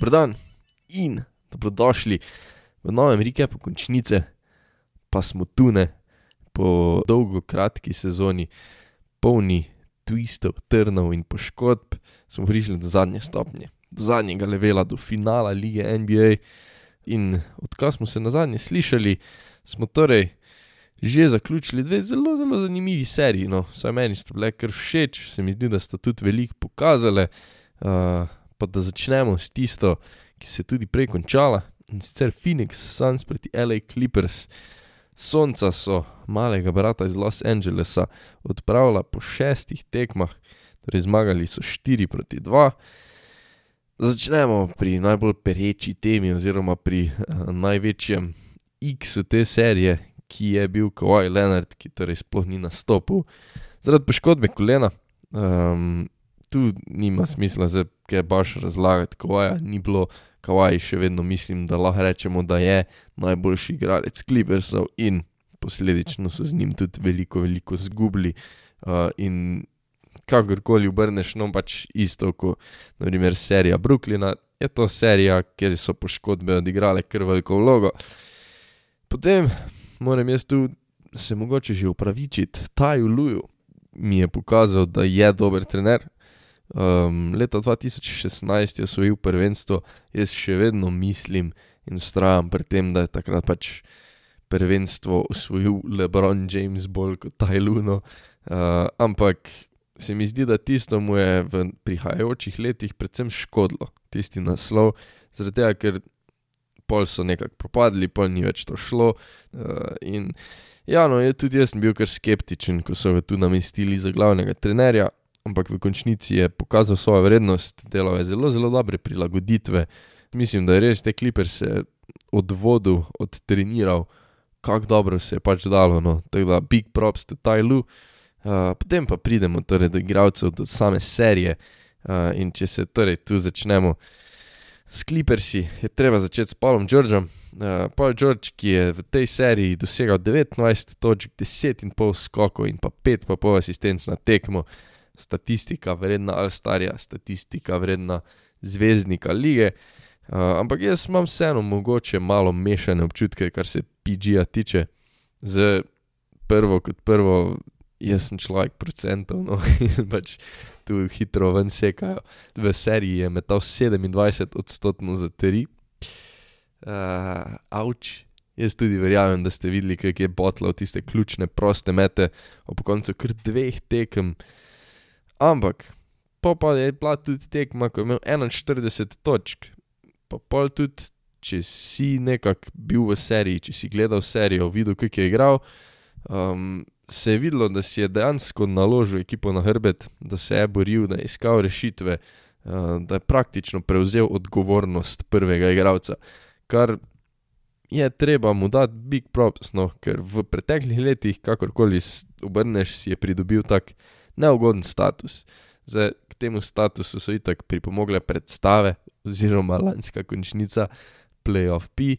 Dobrodan in dobrodošli v novem rekepu končnice, pa smo tu ne po dolgo kratki sezoni, polni twistov, trnov in poškodb, smo prišli do zadnje stopnje, do zadnjega levela, do finala lige NBA. In odkar smo se na zadnje slišali, smo torej že zaključili dve zelo, zelo zanimivi seriji. No, vsaj meni sta bile kar všeč, se mi zdi, da sta tudi veliko pokazale. Uh, pa da začnemo s tisto, ki se je tudi prej končala in sicer Phoenix Suns proti LA Clippers. Sonca so malega brata iz Los Angelesa odpravila po šestih tekmah, torej zmagali so 4 proti 2. Začnemo pri najbolj pereči temi, oziroma pri uh, največjem X-u te serije, ki je bil Kowaj Leonard, ki torej sploh ni nastopil zaradi poškodbe kolena. Um, tu nima smisla, je baš razlagati, Kowaj ni bilo. Kowaj še vedno mislim, da lahko rečemo, da je najboljši igralec Clippersov in posledično so z njim tudi veliko, veliko zgubili. Uh, in kakorkoli obrneš, no pač isto kot naprimer serija Brooklyna, je to serija, kjer so poškodbe odigrale kar veliko vlogo. Potem moram jaz tu se mogoče že upravičiti, Taju Luju mi je pokazal, da je dober trener. Um, leta 2016 je osvojil prvenstvo, jaz še vedno mislim in ustrajam pri tem, da je takrat pač prvenstvo osvojil Lebron James bolj kot Tajluno. Uh, ampak se mi zdi, da tisto mu je v prihajajočih letih predvsem škodilo, tisti naslov, zaradi tega, ker pol so nekako propadli, pol ni več to šlo. Uh, in ja, no, tudi jaz sem bil kar skeptičen, ko so ga tu namestili za glavnega trenerja, ampak v končnici je pokazal svojo vrednost, delal je zelo, zelo dobre prilagoditve. Mislim, da je res te kliper se od vodu odtreniral, kako dobro se je pač dalo. No. Tako da, big props to Tajlu. Uh, potem pa pridemo torej do igralcev, do same serije. Uh, in če se torej tu začnemo s klipersi, je treba začeti s Paulom Georgeom. Uh, Paul George, ki je v tej seriji dosegal 19 točk, 10,5 skokov in pa 5,5 asistenc na tekmo statistika vredna Alstarja, statistika vredna zvezdnika lige. Uh, ampak jaz imam vseeno mogoče malo mešane občutke, kar se PG-ja tiče. Z prvo kot prvo, jaz sem človek procentov, no in pač tu hitro ven sekajo. V seriji je metal 27 odstotkov za teri. Uh, Avč. Jaz tudi verjamem, da ste videli, kako je botlal tiste ključne proste mete ob koncu kar dveh tekem. Ampak, pa pa je bila tudi tekma, ko je imel 41 točk, pa pol tudi, če si nekako bil v seriji, če si gledal serijo, videl, kako je igral, um, se je videlo, da si je dejansko naložil ekipo na hrbet, da se je boril, da je iskal rešitve, uh, da je praktično prevzel odgovornost prvega igralca, kar je treba mu dati big props, no, ker v preteklih letih, kakorkoli obrneš, si je pridobil tak neugoden status. Zdaj, k temu statusu so itak pripomogle predstave, oziroma lanska končnica, playoff P.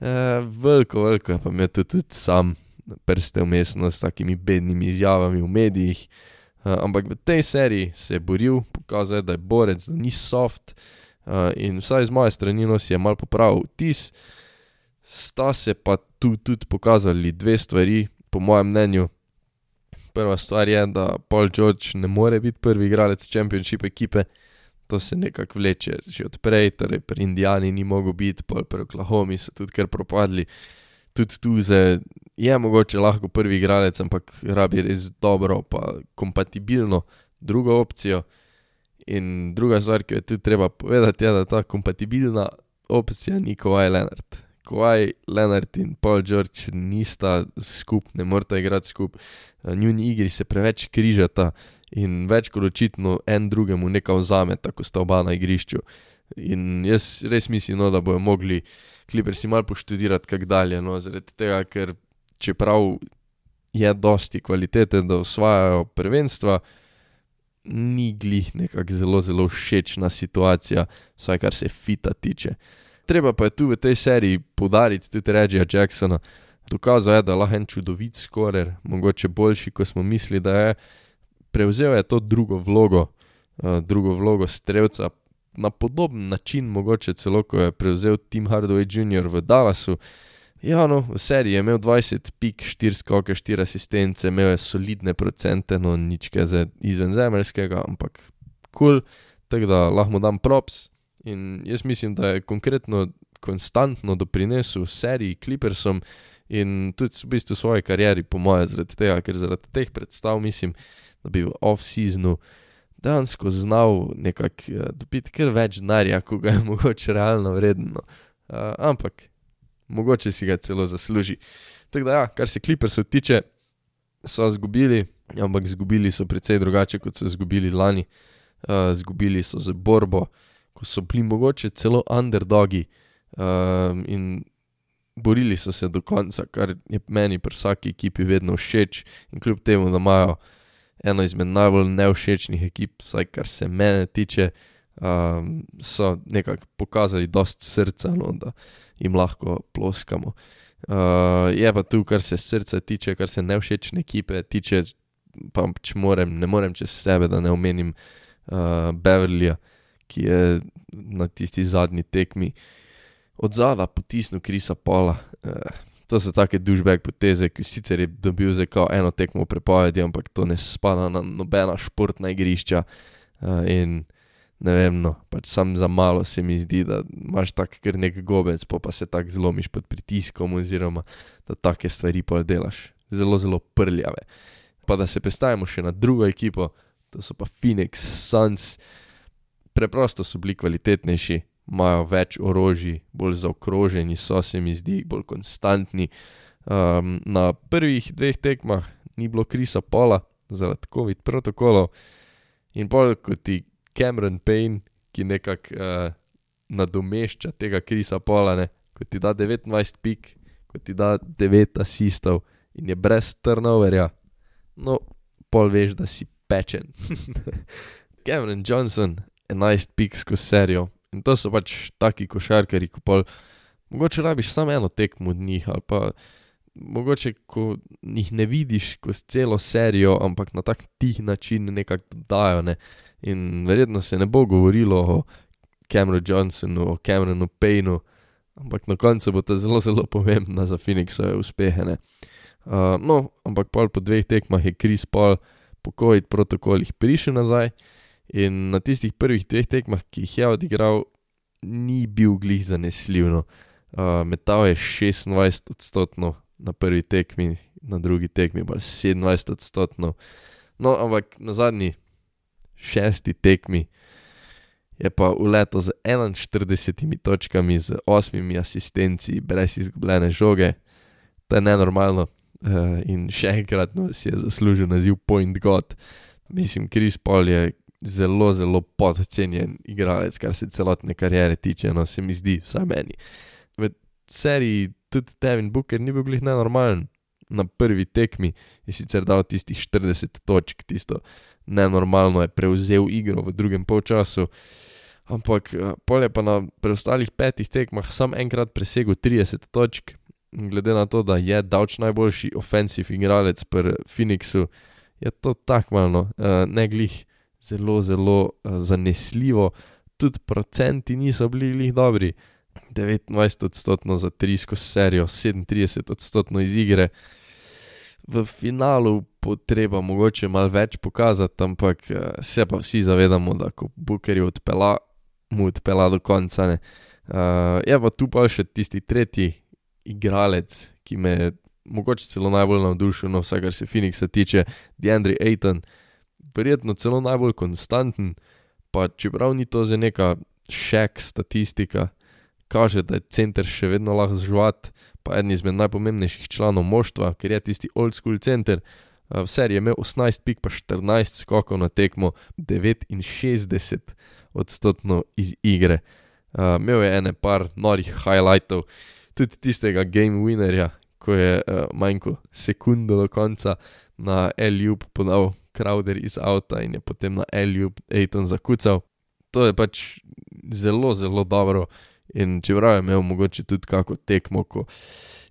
E, veliko, veliko pa me tudi, tudi sam prste umestno s takimi bednimi izjavami v medijih. E, ampak v tej seriji se je boril, pokazal je, da je borec, da ni soft. E, in vsaj z moje strani nosi je mal popravil vtis. Sta se pa tu tudi pokazali dve stvari, po mojem mnenju, prva stvar je, da Paul George ne more biti prvi igralec Championship ekipe, to se nekako vleče že odprej, torej pri Indijani ni mogel biti, pol pri Oklahomi so tudi kar propadli. Tudi tu je mogoče lahko prvi igralec, ampak rabi res dobro, pa kompatibilno drugo opcijo. In druga stvar, ki jo je tudi treba povedati, je, da ta kompatibilna opcija ni Kowaj Leonard. Kowaj Leonard in Paul George nista skupaj, ne morata igrati skupaj. Njuni igri se preveč križata in več kot očitno en drugemu nekaj vzame, tako sta oba na igrišču. In jaz res mislim, no, da bojo mogli kliper si mal poštudirati, kako dalje. No, zaradi tega, ker čeprav je dosti kvalitete, da osvajajo prvenstva, ni glih nekako zelo, zelo všečna situacija, vsaj kar se fita tiče. Treba pa je tu v tej seriji podariti tudi Regija Jacksona. Dokazal je, da lahko en čudovit skorer, mogoče boljši, kot smo mislili, da je. Prevzel je to drugo vlogo, uh, drugo vlogo strelca, na podoben način, mogoče celo, ko je prevzel Tim Hardaway Jr. v Dallasu. Ja, no, v seriji je imel 20 pik, 4 skoke, 4 asistence, imel je solidne procente, no nič kaj izven zemeljskega, ampak kul, cool, tako da lahko dam props. In jaz mislim, da je konkretno, konstantno doprinesel seriji Clippersom in tudi v bistvu svoji karieri, po mojem, zaradi tega, ker zaradi teh predstav mislim, da bi v off-seasonu dejansko znal nekako uh, dobiti kar več denarja, kot ga je mogoče realno vredno. Uh, ampak mogoče si ga celo zasluži. Tako da, ja, kar se klipersov tiče, so izgubili, ampak izgubili so precej drugače, kot so izgubili lani. Izgubili uh, so z borbo, ko so bili mogoče celo underdogi um, in borili so se do konca, kar je meni pri vsaki ekipi vedno všeč. In kljub temu, da imajo eno izmed najbolj nevšečnih ekip, vsaj kar se mene tiče, um, so nekako pokazali dost srca, no, da jim lahko ploskamo. Uh, je pa tu, kar se srca tiče, kar se nevšečne ekipe tiče, pa če morem, ne morem čez sebe, da ne omenim uh, Beverlyja, ki je na tisti zadnji tekmi od zadaj potisnil Krisa Pola. Uh, to so take dušbek poteze, ki sicer je dobil za eno tekmo prepovedi, ampak to ne spada na nobena športna igrišča. Uh, in ne vem, no, pač sam za malo se mi zdi, da imaš tak kar nek gobec, pa, pa se tako zlomiš pod pritiskom, oziroma da take stvari pa delaš. Zelo, zelo prljave. Pa da se predstavimo še na drugo ekipo, to so pa Phoenix Suns. Preprosto so bili kvalitetnejši, imajo več orožij, bolj zaokroženi so, se mi zdi, bolj konstantni. Um, na prvih dveh tekmah ni bilo Krisa Pola zaradi COVID protokolov in bolj kot ti Cameron Payne, ki nekako uh, nadomešča tega Krisa Pola, ne? ko ti da 29 pik, ko ti da 9 asistov in je brez turnoverja, no, pol veš, da si pečen. Cameron Johnson, 11 pik skozi serijo, In to so pač taki košarkari, ko pol, mogoče rabiš samo eno tekmo od njih, ali pa mogoče, ko jih ne vidiš skozi celo serijo, ampak na tak tih način nekako dajo. Ne? In verjetno se ne bo govorilo o Cameronu Johnsonu, o Cameronu Paynu, ampak na koncu bo to zelo, zelo pomembno za Phoenixove uspehe. Uh, no, ampak pol po dveh tekmah je Kris Paul po COVID protokolih prišel nazaj. In na tistih prvih dveh tekmah, ki jih je odigral, ni bil glih zanesljiv. No. Uh, metal je 26 odstotkov na prvi tekmi, na drugi tekmi pa 27 odstotkov. No, ampak na zadnji šesti tekmi je pa uleto z 41 točkami, z 8 asistenci, brez izgubljene žoge. To je nenormalno. Uh, in še enkrat no, si je zaslužil naziv Point God. Mislim, Kris Paul je zelo, zelo podcenjen igralec, kar se celotne kariere tiče, no se mi zdi, vsaj meni. V seriji tudi Devin Booker ni bil glih nenormalen. Na prvi tekmi je sicer dal tistih 40 točk, tisto nenormalno je prevzel igro v drugem polčasu, ampak eh, polje pa na preostalih petih tekmah sam enkrat presegel 30 točk. Glede na to, da je davč najboljši ofensiv igralec pri Phoenixu, je to tako malo, uh, ne glih zelo, zelo uh, zanesljivo, tudi procenti niso bili jih dobri. 29 odstotkov za trisko serijo, 37 odstotkov iz igre. V finalu bo treba mogoče malo več pokazati, ampak uh, se pa vsi zavedamo, da ko Booker je odpela, mu odpela do konca. Uh, je pa tu pa še tisti tretji igralec, ki me je mogoče celo najbolj navdušil, no vsaj kar se Phoenixa tiče, DeAndre Ayton verjetno celo najbolj konstanten, pa čeprav ni to za neka šek statistika, kaže, da je center še vedno lahko zžvat, pa eden izmed najpomembnejših članov moštva, ker je tisti old school center. V seriji je imel 18 pik, pa 14 skokov na tekmo, 69 odstotkov iz igre. Uh, imel je ene par norih highlightov, tudi tistega game winnerja, ko je uh, manjko sekundo do konca na L-Jub podal Crowder iz avta in je potem na L-Jub Aiton zakucal. To je pač zelo, zelo dobro. In čeprav je imel mogoče tudi kako tekmo, ko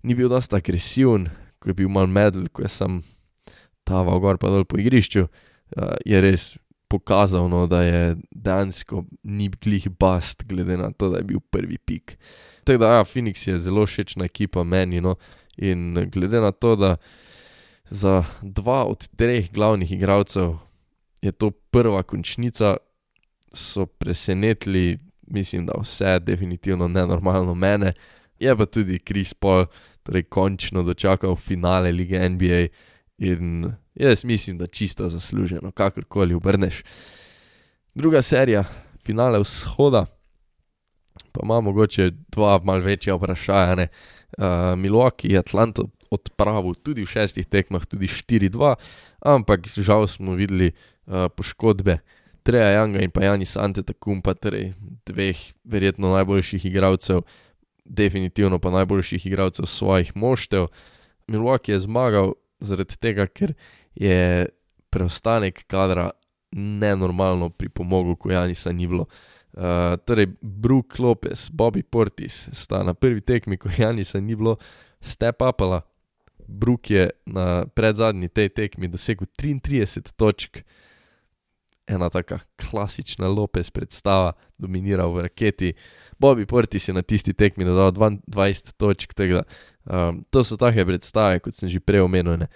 ni bil dosta agresiven, ko je bil mal medel, ko je sam taval gor pa dol po igrišču, uh, je res pokazal, no, da je dejansko ni glih bast, glede na to, da je bil prvi pik. Tako da, ja, Phoenix je zelo všečna ekipa meni, no, in glede na to, da za dva od treh glavnih igralcev je to prva končnica, so presenetili, mislim, da vse, definitivno nenormalno mene. Je pa tudi Kris Paul, torej končno dočakal finale lige NBA in jaz mislim, da čisto zasluženo, kakorkoli obrneš. Druga serija, finale vzhoda, pa ima mogoče dva malce večja vprašanja. Uh, Milwaukee Atlanto odpravil tudi v šestih tekmah, tudi 4-2, ampak žal smo videli uh, poškodbe Treja Janga in pa Janis Antetokumpa, torej dveh verjetno najboljših igralcev, definitivno pa najboljših igralcev svojih moštev. Milwaukee je zmagal zaradi tega, ker je preostanek kadra nenormalno pripomogel, ko Janisa ni bilo. Uh, torej, Brook Lopez, Bobby Portis sta na prvi tekmi, ko Janisa ni bilo, step upala. Brook je na predzadnji tej tekmi dosegel 33 točk, ena taka klasična Lopez predstava, dominiral v raketi. Bobby Portis je na tisti tekmi dodal 20 točk, tega, um, to so take predstave, kot sem že prej omenil. Ne.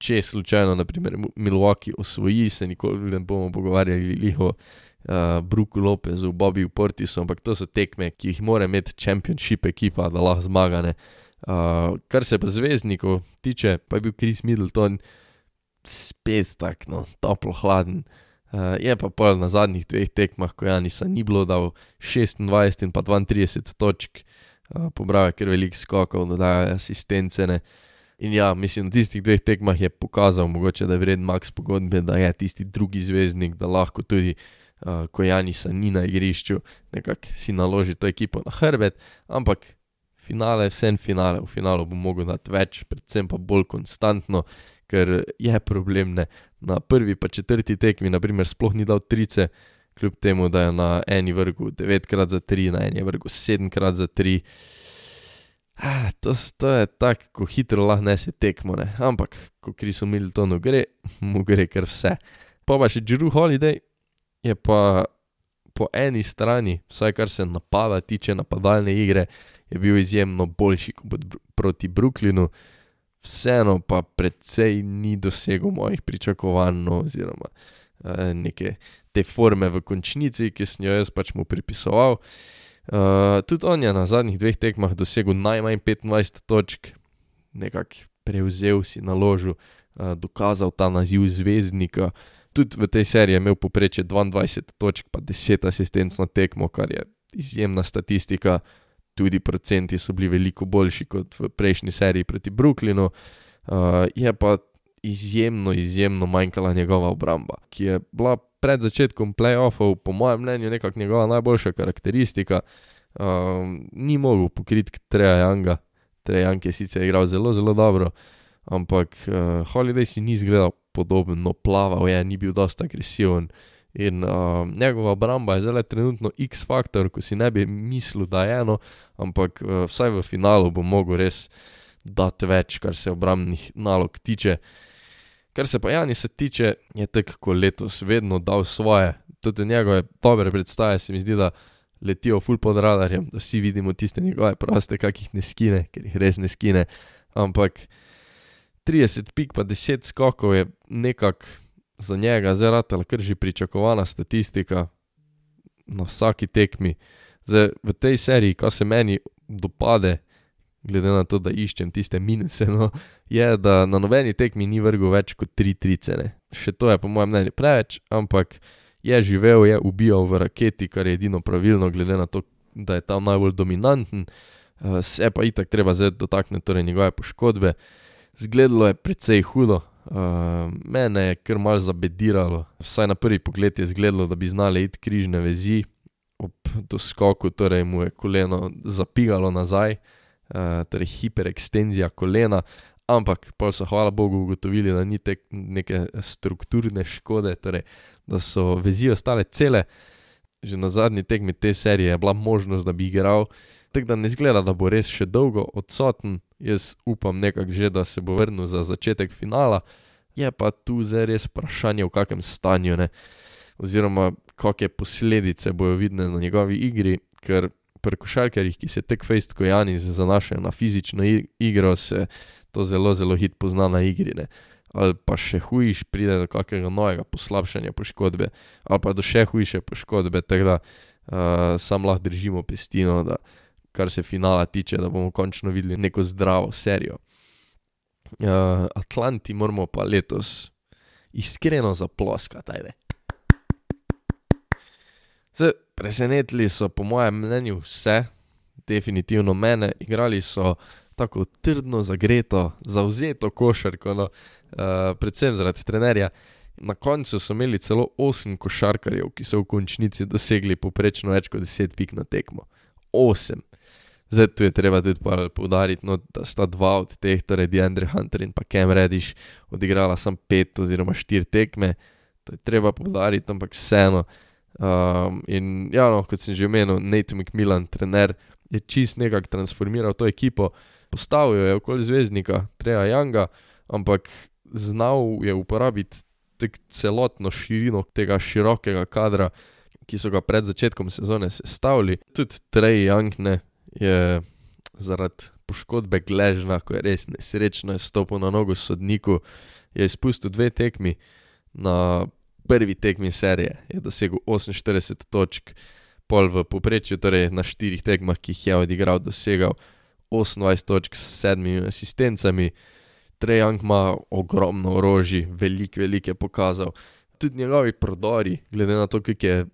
Če slučajno, naprimer, Milwaukee osvoji, se nikoli ne bomo pogovarjali o uh, Brooku Lopezu, Bobbyju Portisu, ampak to so tekme, ki jih mora imeti championship ekipa, da lahko zmagane. Uh, kar se pa zvezdnikov tiče, pa je bil Chris Middleton spet tako no, toplo hladen. Uh, je pa pol na zadnjih dveh tekmah, ko Janisa ni bilo, dal 26 in pa 32 točk, uh, pobral je kar velik skokov, dodaja asistence. Ne. In ja, mislim, na tistih dveh tekmah je pokazal, mogoče, da je vreden Max pogodbe, da je tisti drugi zvezdnik, da lahko tudi uh, ko Janisa ni na igrišču, nekako si naloži to ekipo na hrbet, ampak finale, vsem finale, v finalu bo mogel dati več, predvsem pa bolj konstantno, ker je problem ne. Na prvi pa četrti tekmi, naprimer, sploh ni dal trice, kljub temu, da je na eni vrgu 9x za 3, na eni vrgu 7x za 3. Ah, to, to je tako, ko hitro lahko nese tekmo, ne. ampak ko Krisu Miltonu gre, mu gre kar vse. Pa pa še Drew Holiday, je pa po eni strani, vsaj kar se napada tiče napadalne igre, je bil izjemno boljši kot proti Brooklynu, vseeno pa precej ni dosegel mojih pričakovanj, no, oziroma eh, neke te forme v končnici, ki sem jo jaz pač mu pripisoval. Uh, tudi on je na zadnjih dveh tekmah dosegel najmanj 25 točk, nekako prevzel si naložil, uh, dokazal ta naziv zvezdnika. Uh, tudi v tej seriji imel poprečje 22 točk, pa 10 asistenc na tekmo, kar je izjemna statistika. Tudi procenti so bili veliko boljši kot v prejšnji seriji proti Brooklynu. Uh, je pa izjemno, izjemno manjkala njegova obramba, ki je bila pred začetkom playoffov, po mojem mnenju, nekako njegova najboljša karakteristika. Uh, ni mogel pokriti Treja Younga, Treja Young je sicer igral zelo, zelo dobro, ampak uh, Holiday si ni izgledal podobno plaval, je, ni bil dosta agresiven. In uh, njegova obramba je zelo trenutno X-faktor, ko si ne bi mislil, da je eno, ampak uh, vsaj v finalu bo mogel res dati več, kar se obrambnih nalog tiče. Kar se pa Jani se tiče, je tako letos vedno dal svoje. Tudi njegove dobre predstave se mi zdi, da letijo ful pod radarjem, da vsi vidimo tiste njegove proste, kakih ne skine, ker jih res ne skine. Ampak 30 pik, pa 10 skokov je nekako za njega, zdaj rata, kar že pričakovana statistika na vsaki tekmi. Zdaj, v tej seriji, kar se meni dopade, glede na to, da iščem tiste minuse, no, je, da na nobeni tekmi ni vrgel več kot 3 tricene. Še to je, po mojem mnenju, preveč, ampak je živel, je ubijal v raketi, kar je edino pravilno, glede na to, da je tam najbolj dominanten. Uh, se pa itak treba zdaj dotakniti torej njegove poškodbe. Zgledalo je precej hudo, uh, mene je kar mal zabediralo, vsaj na prvi pogled je zgledalo, da bi znali iti križne vezi, ob doskoku torej mu je koleno zapigalo nazaj, uh, torej hiperekstenzija kolena, ampak pa so hvala Bogu ugotovili, da ni te neke strukturne škode, torej da so vezi ostale cele. Že na zadnji tekmi te serije je bila možnost, da bi igral, tako da ne zgleda, da bo res še dolgo odsoten jaz upam nekako že, da se bo vrnil za začetek finala, je pa tu zdaj res vprašanje, v kakem stanju. Ne. oziroma kakšne posledice bojo vidne na njegovi igri, ker pri košarkarjih, ki se tek fejst, ko Jani zanašajo na fizično igro, se to zelo, zelo hit pozna na igri. Ne. Ali pa še hujš, pride do kakega novega poslabšanja poškodbe, ali pa do še hujše poškodbe, tako da uh, sam lahko držimo pestino, da kar se finala tiče, da bomo končno videli neko zdravo serijo. Uh, Atlanti moramo pa letos iskreno zaploskati, ajde. Zdaj, presenetili so, po mojem mnenju, vse, definitivno mene, igrali so tako trdno, zagreto, zauzeto košarko, no, uh, predvsem zaradi trenerja. Na koncu so imeli celo 8 košarkarjev, ki so v končnici dosegli poprečno več kot 10 pik na tekmo. 8. Zdaj tu je treba tudi poudariti, no, da sta dva od teh, torej Deandre Hunter in pa Cam Rediš, odigrala samo 5 oziroma 4 tekme. To je treba poudariti, ampak vseeno. Um, in ja, no, kot sem že omenil, Nate McMillan, trener, je čist nekako transformiral to ekipo, postavil je okoli zvezdnika, Treja Younga, ampak znal je uporabiti celotno širino tega širokega kadra, ki so ga pred začetkom sezone sestavili. Tudi Trey Young ne, je zaradi poškodbe gležna, ko je res nesrečno stopil na nogo sodniku, je izpustil dve tekmi na prvi tekmi serije je dosegel 48 točk, pol v povprečju, torej na štirih tekmah, ki jih je odigral, dosegal 28 točk s sedmimi asistencami. Trejang ima ogromno orožij, veliko, veliko je pokazal. Tudi njegovi prodori, glede na to, kako je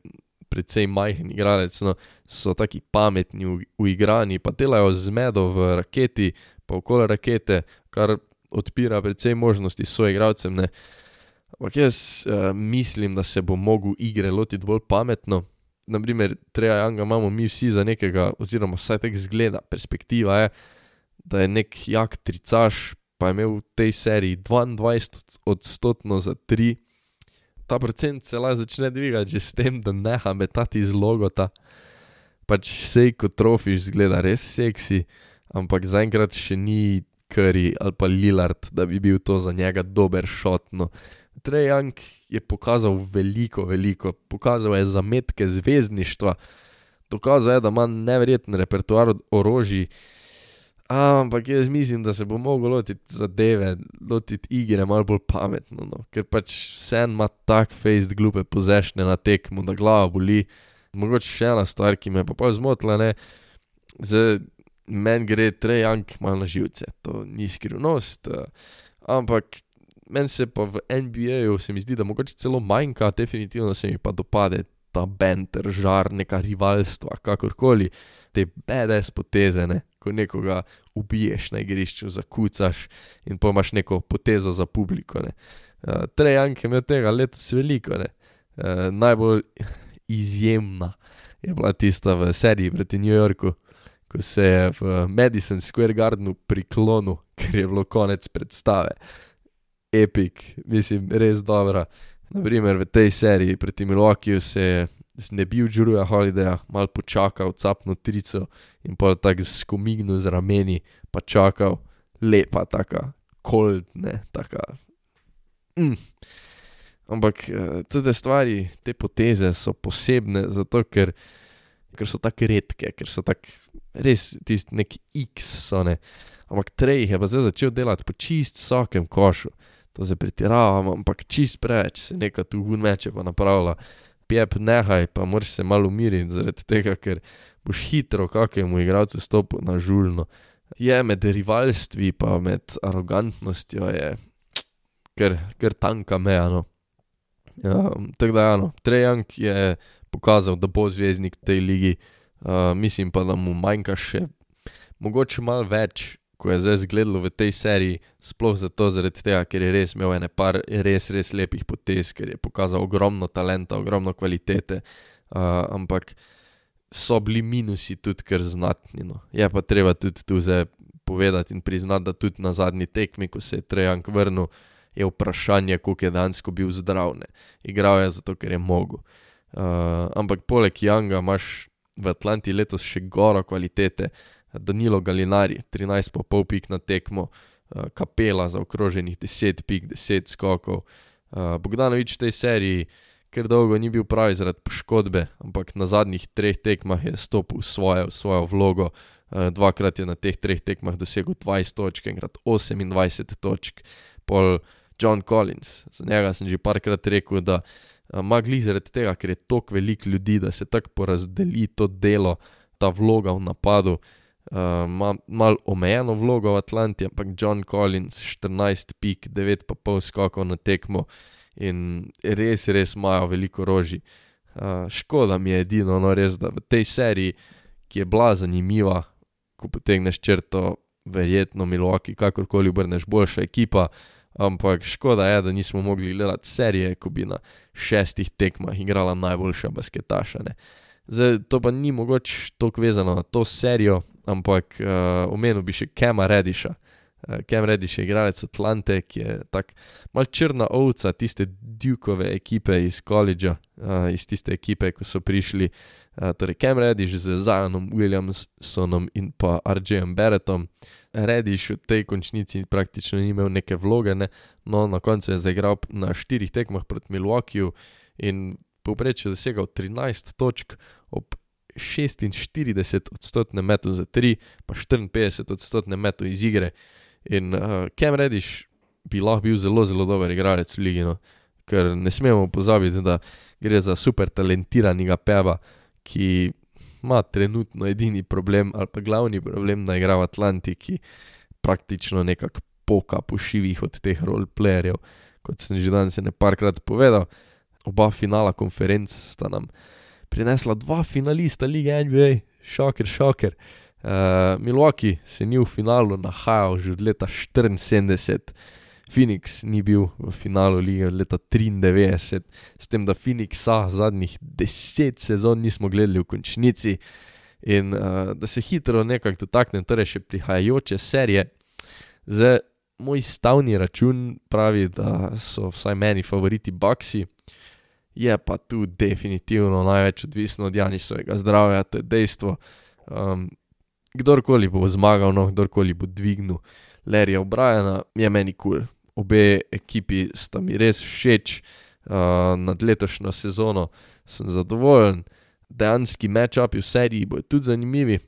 precej majhen igralec, no, so taki pametni, uigrani, pa delajo zmedo v raketi, pa okoli rakete, kar odpira precej možnosti svojim igralcem. Ampak jaz uh, mislim, da se bo mogel igre lotiti bolj pametno. Naprimer, Treja Janga imamo mi vsi za nekega, oziroma vsaj tako zgleda, perspektiva je, da je nek jak tricaš, pa je imel v tej seriji 22 odstotno za 3. Ta procent se lahko začne dvigati že s tem, da neha metati iz logota. Pač sej kot trofiš zgleda res seksi, ampak zaenkrat še ni Curry ali pa Lillard, da bi bil to za njega dober šot. No. Trejang je pokazal veliko, veliko, pokazal je zametke zvezdništva, dokazal je, da ima neverjeten repertoar orožij. Ampak jaz mislim, da se bo mogel lotiti zadeve, lotiti igre malo bolj pametno, no. ker pač vse ima tak face, glupe pozešne na tekmu, da glava boli. Mogoče še ena stvar, ki me pa pa zmotila, ne, z meni gre Trejang malo na živce, to ni skrivnost, ampak meni se pa v NBA-ju se mi zdi, da mogoče celo manjka, definitivno se mi pa dopade ta bender, žar, neka rivalstva, kakorkoli, te BDS poteze, ne? ko nekoga ubiješ na igrišču, zakucaš in pa imaš neko potezo za publiko. Uh, Trejank je imel tega letos veliko, uh, najbolj izjemna je bila tista v seriji proti New Yorku. Ko se je v Madison Square Gardenu priklonil, ker je bilo konec predstave epic, mislim, res dobra. Naprimer, v tej seriji proti Milwaukeeju se je znebil Džuruja Holidaya, mal počakal, capno trico in pa tako skomignil z rameni, pa čakal, lepa, taka, cold, ne, taka. Mm. Ampak eh, te stvari, te poteze so posebne, zato ker, ker so tako redke, ker so tako res tisti neki X, so ne. Ampak Trej je pa zdaj začel delati po čist vsakem košu to se pretiravamo, ampak čist preveč se nekaj tu vmeče pa napravlja. Pijep nehaj, pa moraš se malo umiriti zaradi tega, ker boš hitro kakemu igralcu stopil na žulno. Je med rivalstvi pa med arogantnostjo je ker, ker tanka meja. No. Ja, tako da, ja, no. Trejang je pokazal, da bo zvezdnik v tej ligi, uh, mislim pa, da mu manjka še mogoče malo več ko je zdaj zgledalo v tej seriji, sploh zato, tega, ker je res imel ene par res, res lepih potez, ker je pokazal ogromno talenta, ogromno kvalitete, uh, ampak so bili minusi tudi kar znatni. No. Je pa treba tudi tu zdaj povedati in priznati, da tudi na zadnji tekmi, ko se je Trejank vrnil, je vprašanje, koliko je dansko bil zdrav. Ne. Igral je zato, ker je mogel. Uh, ampak poleg Janga imaš v Atlanti letos še goro kvalitete. Danilo Galinari, 13,5 pik na tekmo, Kapela za okroženih 10 pik, 10 skokov. Bogdanovič v tej seriji, ker dolgo ni bil pravi zaradi poškodbe, ampak na zadnjih treh tekmah je stopil svojo, svojo vlogo. Uh, dvakrat je na teh treh tekmah dosegel 20 točk, enkrat 28 točk. Pol John Collins, za njega sem že parkrat rekel, da uh, magli zaradi tega, ker je toliko ljudi, da se tako porazdeli to delo, ta vloga v napadu. Ima uh, malo omejeno vlogo v Atlanti, ampak John Collins 14 pik, 9,5 skokov na tekmo in res, res imajo veliko roži. Uh, škoda mi je edino, no res, da v tej seriji, ki je bila zanimiva, ko potegneš črto, verjetno Milwaukee, kakorkoli obrneš, boljša ekipa. Ampak škoda je, da nismo mogli gledati serije, ko bi na šestih tekmah igrala najboljša basketaša. Ne. Zdaj, to pa ni mogoče tako vezano na to serijo, ampak uh, omenil bi še Kema Rediša. Uh, Kem Rediš je igralec Atlante, ki je tako mal črna ovca tiste Dukove ekipe iz koledža, uh, iz tiste ekipe, ko so prišli. Uh, torej, Kem Rediš z Zajonom Williamsonom in pa RJ-em Beretom. Rediš v tej končnici praktično ni imel neke vloge, ne? no na koncu je zaigral na štirih tekmah proti Milwaukeeju in povprečje dosegal 13 točk ob 46 odstotne metu za 3, pa 54 odstotne metu iz igre. In uh, Kem Rediš bi lahko bil zelo, zelo dober igralec v Ligino, ker ne smemo pozabiti, da gre za super talentiranega peva, ki ima trenutno edini problem ali pa glavni problem, da igra v Atlantiki, praktično nekako poka po šivih od teh roleplayerjev. Kot sem že danes nekajkrat povedal, oba finala konferenc sta nam prinesla dva finalista lige NBA, šoker, šoker. Uh, Milwaukee se ni v finalu nahajal že od leta 74, Phoenix ni bil v finalu lige od leta 93, s tem, da Phoenixa zadnjih deset sezon nismo gledali v končnici. In uh, da se hitro nekako dotaknem, torej še prihajajoče serije. Zdaj, moj stavni račun pravi, da so vsaj meni favoriti Baxi, je pa tu definitivno največ odvisno od Janisovega zdravja, to je dejstvo. Um, kdorkoli bo zmagal, no, kdorkoli bo dvignil Larryja O'Briena, je meni kul. Cool. Obe ekipi sta mi res všeč, uh, nad letošnjo sezono sem zadovoljen, dejanski matchupi v seriji bodo tudi zanimivi.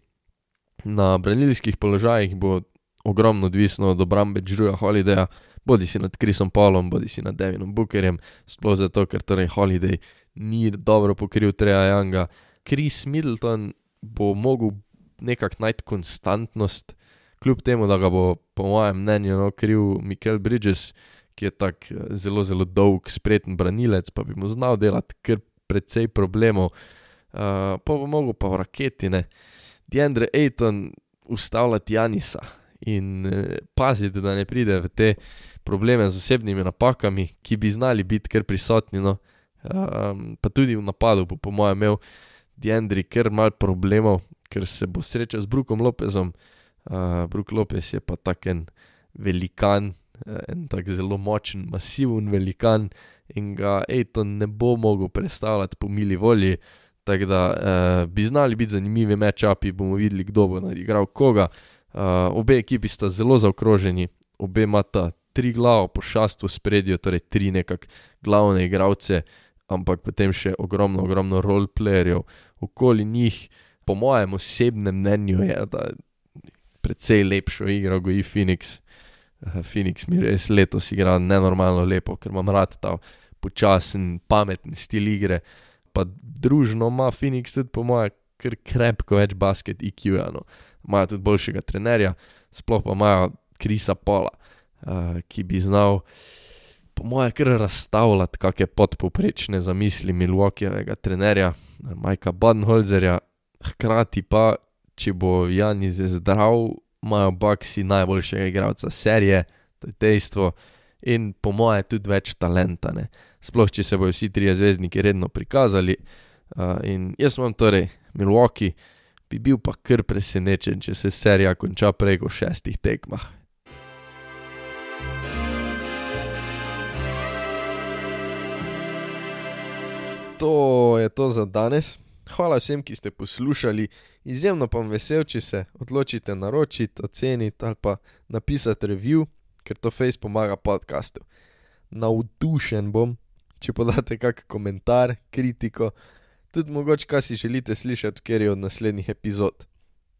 Na branilskih položajih bo ogromno odvisno od obrambe Džruja Holidaya, bodi si nad Krisom Paulom, bodi si nad Devinom Bookerjem, sploh zato, ker torej Holiday ni dobro pokril Treja Younga. Kris Middleton bo mogel nekako najti konstantnost, kljub temu, da ga bo, po mojem mnenju, no, kriv Mikel Bridges, ki je tako eh, zelo, zelo dolg, spreten branilec, pa bi mu znal delati kar precej problemov, uh, pa bo mogel pa v raketine. Diandre Ayton ustavljati Janisa in uh, paziti, da ne pride v te probleme z osebnimi napakami, ki bi znali biti kar prisotni. No. Um, pa tudi v napadu bo, po mojem, imel Diandri kar mal problemov, ker se bo srečal z Brukom Lopezom. Uh, Bruk Lopez je pa tak en velikan, uh, en tak zelo močen, masiven velikan in ga Aiton ne bo mogel predstavljati po mili volji. Tako da uh, bi znali biti zanimivi matchupi, bomo videli, kdo bo nadigral koga. Uh, obe ekipi sta zelo zaokroženi, obe imata tri glavo pošast v spredju, torej tri nekakšne glavne igralce, ampak potem še ogromno, ogromno roleplayerjev okoli njih. Po mojem osebnem mnenju je, da precej lepšo igro goji Phoenix. Phoenix mi res letos igra nenormalno lepo, ker imam rad ta počasen, pameten stil igre. Pa družno ima Phoenix tudi po mojem krepko več basket IQ-ja. No. Imajo tudi boljšega trenerja, sploh pa imajo Krisa Pola uh, ki bi znal, po mojem, kar razstavljati kakšne podpoprečne zamisli Milwaukeeovega trenerja, Majka Badenholzerja, hkrati pa, če bo Janis zdrav, imajo Baxi najboljšega igralca serije, to je dejstvo, in po mojem, tudi več talenta. Ne? Sploh, če se bodo vsi trije zvezdniki redno prikazali. Uh, in jaz sem torej Milwaukee, bi bil pa kar presenečen, če se serija konča preko šestih tekmah. to je to za danes. Hvala vsem, ki ste poslušali. Izjemno pa vam vesel, če se odločite naročiti, oceniti ali pa napisati review, ker to face pomaga podkastu. Navdušen bom, če podate kak komentar, kritiko, tudi mogoče, kaj si želite slišati, ker je od naslednjih epizod.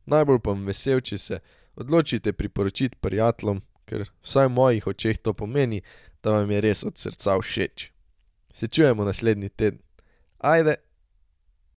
Najbolj pa bom vesel, če se odločite priporočiti prijateljem, ker vsaj v mojih očeh to pomeni, da vam je res od srca všeč. Se čujemo naslednji teden. Ajde!